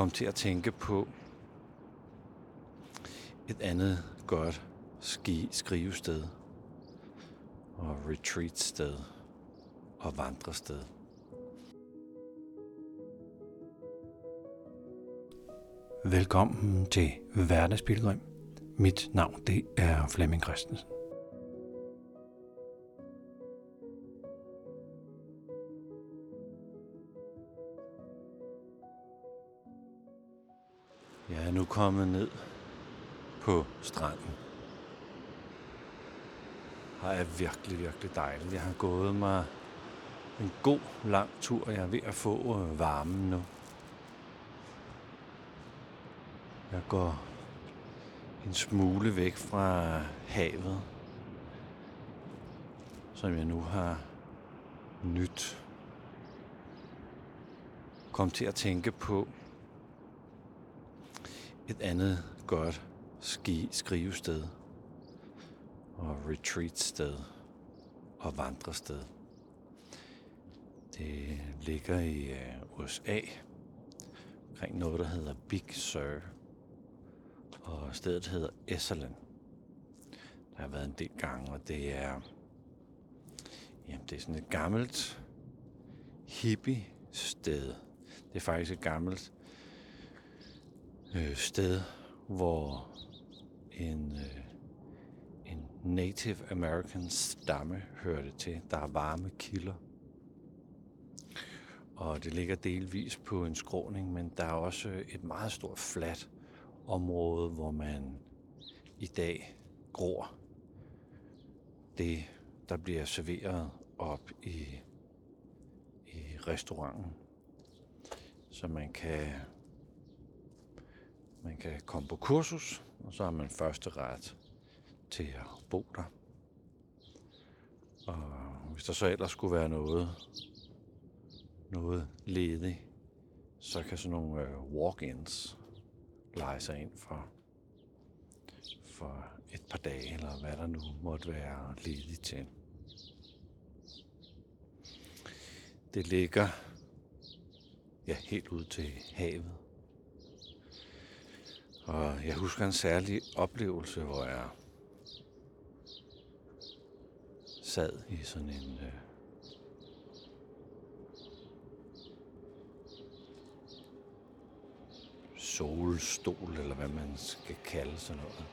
kom til at tænke på et andet godt ski skrivested og retreat-sted og vandrested. Velkommen til Hverdagspilgrim. Mit navn det er Flemming Christensen. Kommet ned på stranden. Her er virkelig, virkelig dejligt. Jeg har gået mig en god lang tur. Jeg er ved at få øh, varmen nu. Jeg går en smule væk fra havet, som jeg nu har nyt. Kom til at tænke på et andet godt ski skrivested og retreat-sted og vandrested. Det ligger i øh, USA omkring noget, der hedder Big Sur. Og stedet hedder Esalen. Der har været en del gange, og det er, jamen, det er sådan et gammelt hippie-sted. Det er faktisk et gammelt øh, sted, hvor en, øh, en Native American stamme hørte til. Der er varme kilder. Og det ligger delvis på en skråning, men der er også et meget stort fladt område, hvor man i dag gror det, der bliver serveret op i, i restauranten. Så man kan man kan komme på kursus, og så har man første ret til at bo der. Og hvis der så ellers skulle være noget, noget ledig, så kan sådan nogle øh, walk-ins lege sig ind for, for et par dage, eller hvad der nu måtte være ledig til. Det ligger ja, helt ud til havet. Og jeg husker en særlig oplevelse, hvor jeg sad i sådan en øh, solstol, eller hvad man skal kalde sådan noget.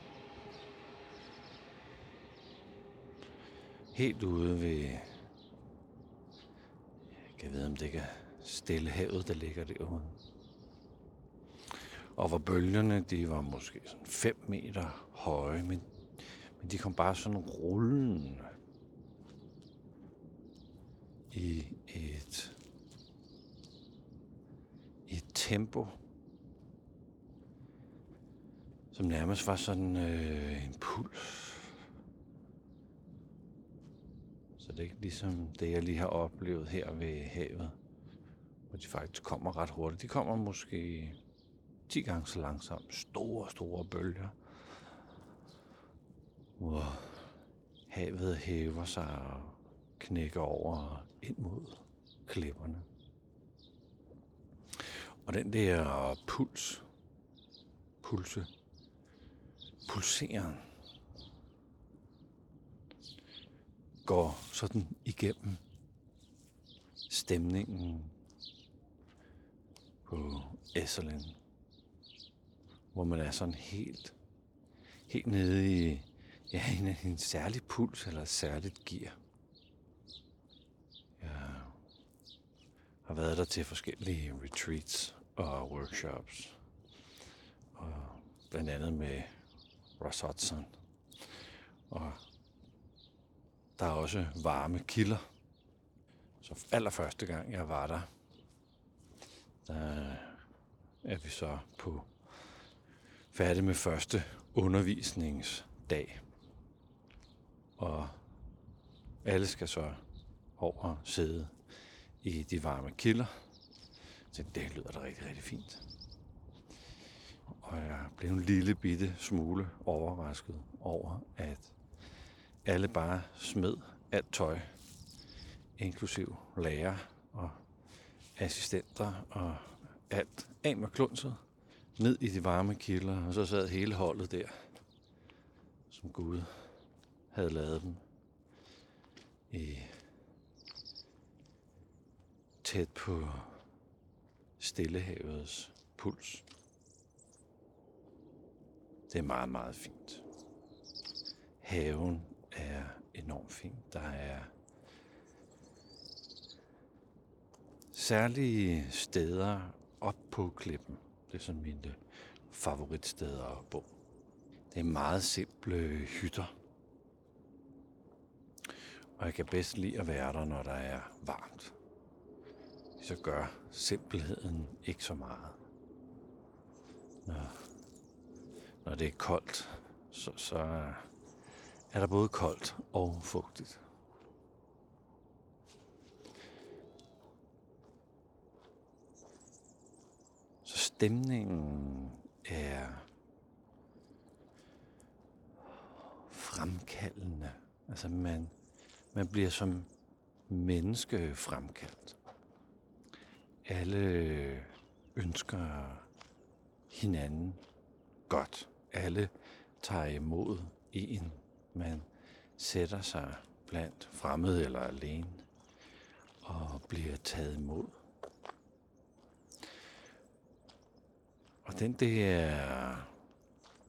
Helt ude ved, jeg kan vide, om det kan stille havet, der ligger derude. Og hvor bølgerne, de var måske sådan 5 meter høje, men, men de kom bare sådan rullende i et, i et tempo, som nærmest var sådan øh, en puls. Så det er ikke ligesom det, jeg lige har oplevet her ved havet, hvor de faktisk kommer ret hurtigt. De kommer måske 10 gange så langsomt. Store, store bølger. Hvor havet hæver sig og knækker over ind mod klipperne. Og den der puls, pulse, pulseren, går sådan igennem stemningen på Esserland hvor man er sådan helt, helt nede i ja, en, en særlig puls eller et særligt gear. Jeg har været der til forskellige retreats og workshops. Og blandt andet med Ross Hudson. Og der er også varme kilder. Så allerførste gang jeg var der, der er vi så på færdig med første undervisningsdag. Og alle skal så over sidde i de varme kilder. Så det lyder da rigtig, rigtig fint. Og jeg blev en lille bitte smule overrasket over, at alle bare smed alt tøj, inklusiv lærer og assistenter og alt, af med klunset, ned i de varme kilder, og så sad hele holdet der, som Gud havde lavet dem i tæt på Stillehavets puls. Det er meget, meget fint. Haven er enormt fin. Der er særlige steder op på klippen. Det er sådan mine øh, favoritsteder at bo. Det er meget simple øh, hytter. Og jeg kan bedst lide at være der, når der er varmt. Så gør simpelheden ikke så meget. Når, når det er koldt, så, så er der både koldt og fugtigt. Så stemningen er fremkaldende. Altså man, man bliver som menneske fremkaldt. Alle ønsker hinanden godt. Alle tager imod en. Man sætter sig blandt fremmede eller alene og bliver taget imod. Og den der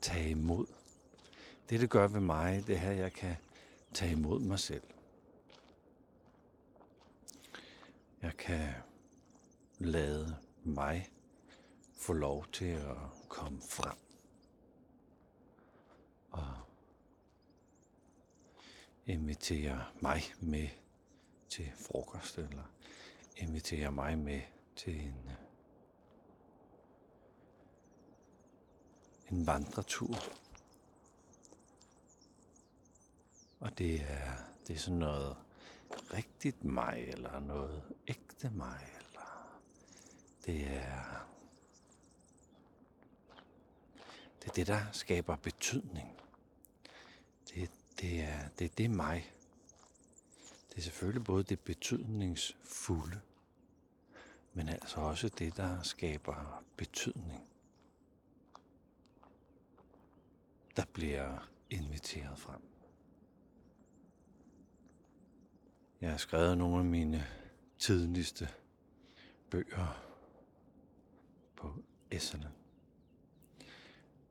tage imod. Det det gør ved mig, det er, jeg kan tage imod mig selv. Jeg kan lade mig få lov til at komme frem. Og invitere mig med til frokost, eller invitere mig med til en, en vandretur. Og det er, det er sådan noget rigtigt mig, eller noget ægte mig, eller det er det er det, der skaber betydning. Det, det, er, det er det mig. Det er selvfølgelig både det betydningsfulde, men altså også det, der skaber betydning. Der bliver inviteret frem. Jeg har skrevet nogle af mine tidligste bøger på Esserne.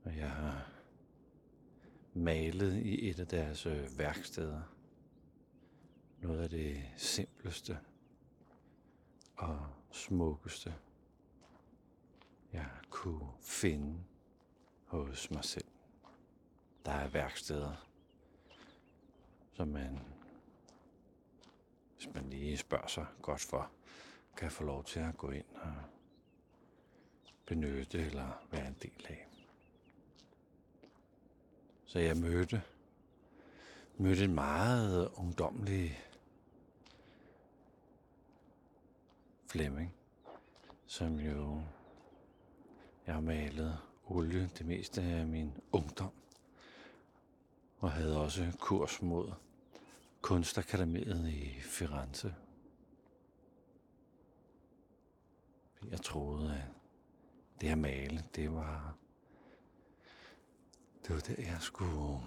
Og jeg har malet i et af deres øh, værksteder. Noget af det simpleste og smukkeste, jeg kunne finde hos mig selv. Der er værksteder, som man, hvis man lige spørger sig godt for, kan få lov til at gå ind og benytte eller være en del af. Så jeg mødte, mødte en meget ungdomlig Flemming, som jo jeg har malet olie det meste af min ungdom, og havde også kurs mod Kunstakademiet i Firenze. Jeg troede, at det at male, det var det var der, jeg skulle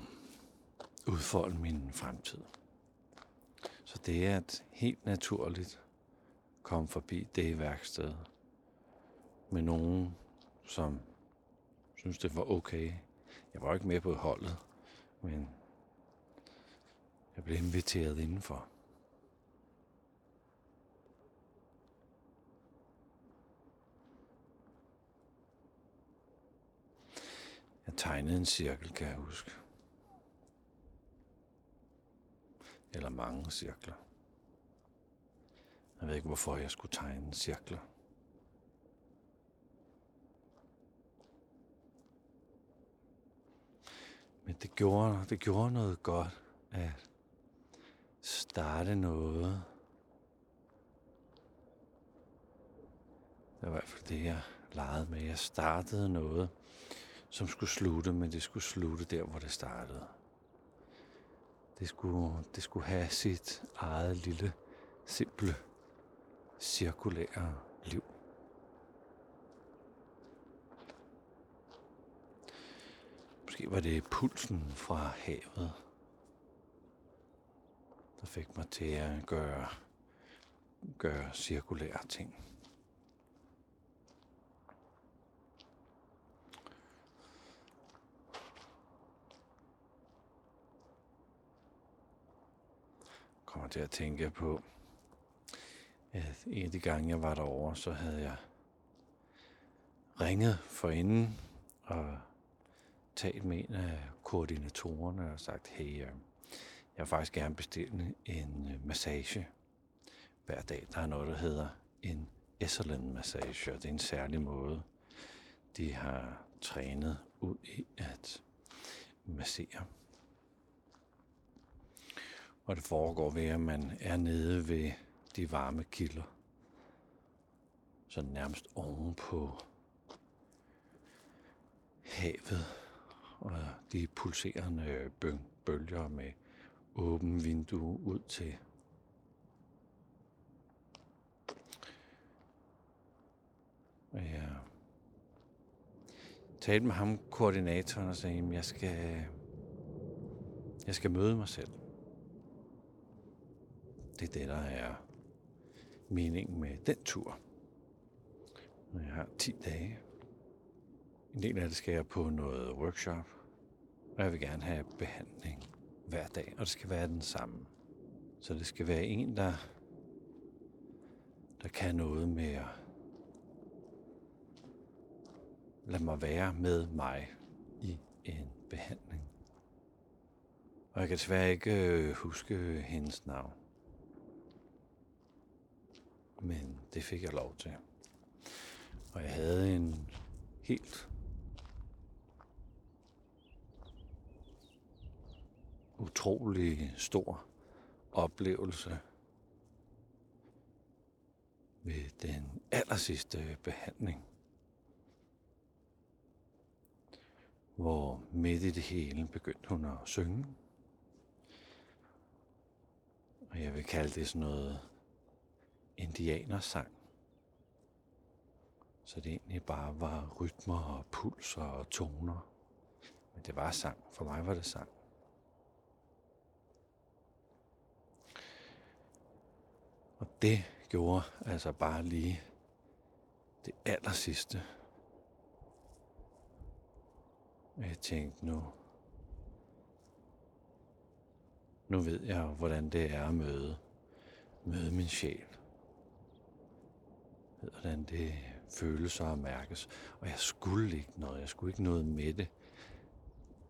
udfolde min fremtid. Så det er et helt naturligt komme forbi det værksted med nogen, som synes, det var okay. Jeg var ikke med på holdet, men jeg blev inviteret indenfor. Jeg tegnede en cirkel, kan jeg huske. Eller mange cirkler. Jeg ved ikke, hvorfor jeg skulle tegne cirkler. Men det gjorde, det gjorde noget godt at starte noget. Det var i hvert fald det, jeg legede med. Jeg startede noget, som skulle slutte, men det skulle slutte der, hvor det startede. Det skulle, det skulle have sit eget lille, simple, cirkulære liv. Var det pulsen fra havet, der fik mig til at gøre, gøre cirkulære ting. kommer til at tænke på, at en af de gange, jeg var derovre, så havde jeg ringet for inden og talt med en af koordinatorerne og sagt, hey, øh, jeg vil faktisk gerne bestille en øh, massage hver dag. Der er noget, der hedder en Esalen massage, og det er en særlig måde, de har trænet ud i at massere. Og det foregår ved, at man er nede ved de varme kilder. Så nærmest oven på havet og de pulserende bølger med åben vindue ud til. Og jeg talte med ham, koordinatoren, og sagde, at jeg skal, jeg skal møde mig selv. Det er det, der er meningen med den tur. Jeg har 10 dage. En del af det skal jeg på noget workshop, og jeg vil gerne have behandling hver dag, og det skal være den samme. Så det skal være en, der, der kan noget med at lade mig være med mig i en behandling. Og jeg kan desværre ikke øh, huske hendes navn. Men det fik jeg lov til. Og jeg havde en helt utrolig stor oplevelse ved den allersidste behandling. Hvor midt i det hele begyndte hun at synge. Og jeg vil kalde det sådan noget indianersang. Så det egentlig bare var rytmer og pulser og toner. Men det var sang. For mig var det sang. Det gjorde altså bare lige det aller sidste. Jeg tænkte nu, nu ved jeg, hvordan det er at møde, møde min sjæl hvordan det føles og mærkes. Og jeg skulle ikke noget. Jeg skulle ikke noget med det.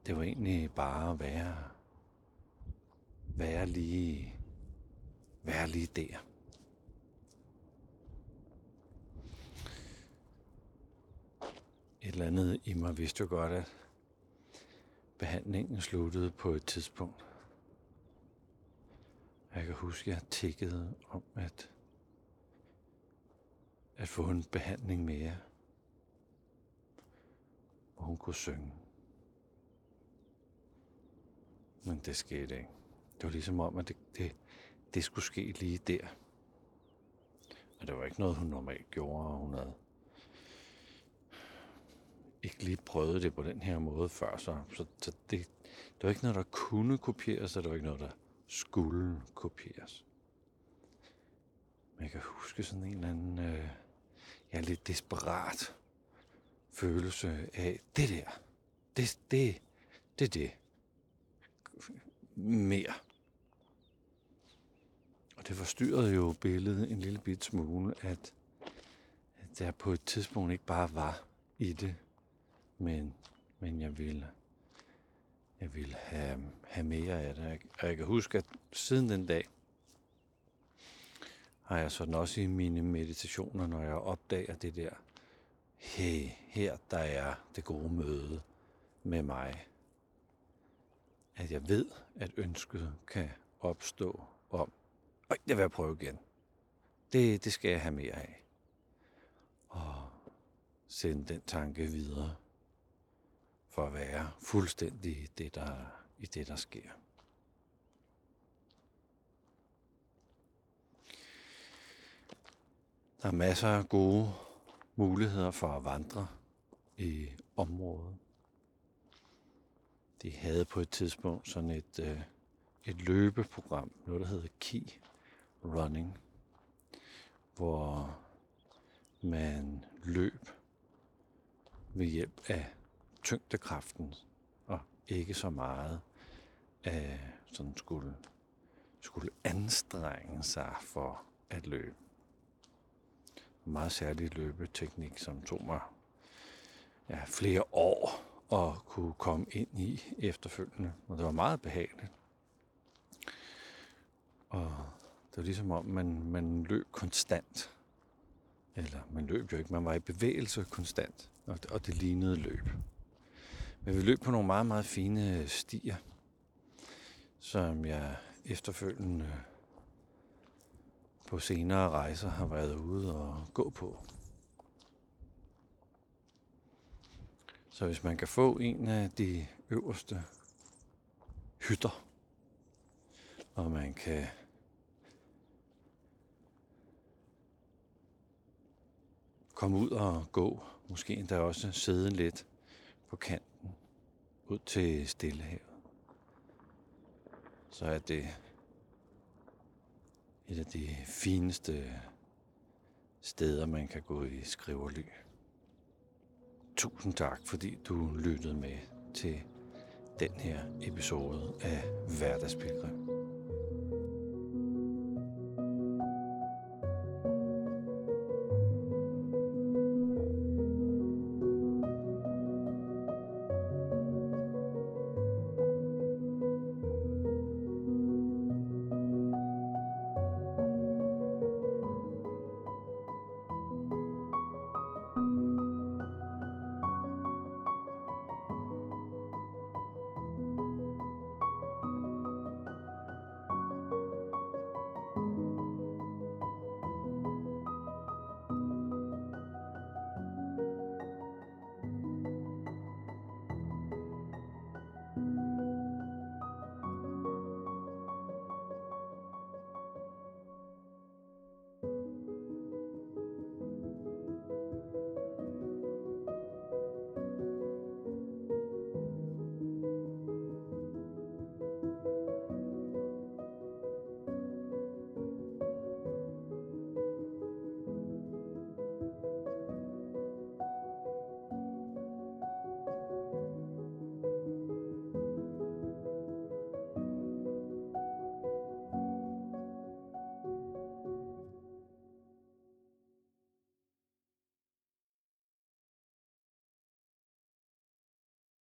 Det var egentlig bare at være, være lige, være lige der. Et eller andet i mig vidste jo godt, at behandlingen sluttede på et tidspunkt. Jeg kan huske, at jeg tikkede om, at at få en behandling mere, hvor hun kunne synge. Men det skete ikke. Det var ligesom om, at det, det, det skulle ske lige der. Og det var ikke noget, hun normalt gjorde, og hun havde ikke lige prøvet det på den her måde før, så, så, så det, det var ikke noget, der kunne kopieres, og det var ikke noget, der skulle kopieres. Men jeg kan huske sådan en eller anden øh, ja, lidt desperat følelse af, det der, det, det, det, det. Mere. Og det forstyrrede jo billedet en lille bit smule, at, at der på et tidspunkt ikke bare var i det, men, men jeg ville, jeg ville have, have mere af det. Og jeg kan huske, at siden den dag, har jeg sådan også i mine meditationer, når jeg opdager det der, hey, her der er det gode møde med mig. At jeg ved, at ønsket kan opstå om, og jeg vil prøve igen. Det, det skal jeg have mere af. Og sende den tanke videre for at være fuldstændig i det, der, i det, der sker. Der er masser af gode muligheder for at vandre i området. De havde på et tidspunkt sådan et, øh, et løbeprogram, noget der hedder Key Running, hvor man løb ved hjælp af tyngdekraften, og ikke så meget af sådan skulle, skulle anstrenge sig for at løbe. En meget særlig løbeteknik, som tog mig ja, flere år at kunne komme ind i efterfølgende. Og det var meget behageligt. Og det var ligesom om, man, man løb konstant. Eller man løb jo ikke, man var i bevægelse konstant. Og det, og det lignede løb. Men vi løb på nogle meget, meget fine øh, stier, som jeg efterfølgende øh, på senere rejser har været ude og gå på. Så hvis man kan få en af de øverste hytter, og man kan komme ud og gå, måske endda også sidde lidt på kanten ud til Stillehavet, så er det et af de fineste steder, man kan gå i skriverly. Tusind tak, fordi du lyttede med til den her episode af Hverdagspilgrim.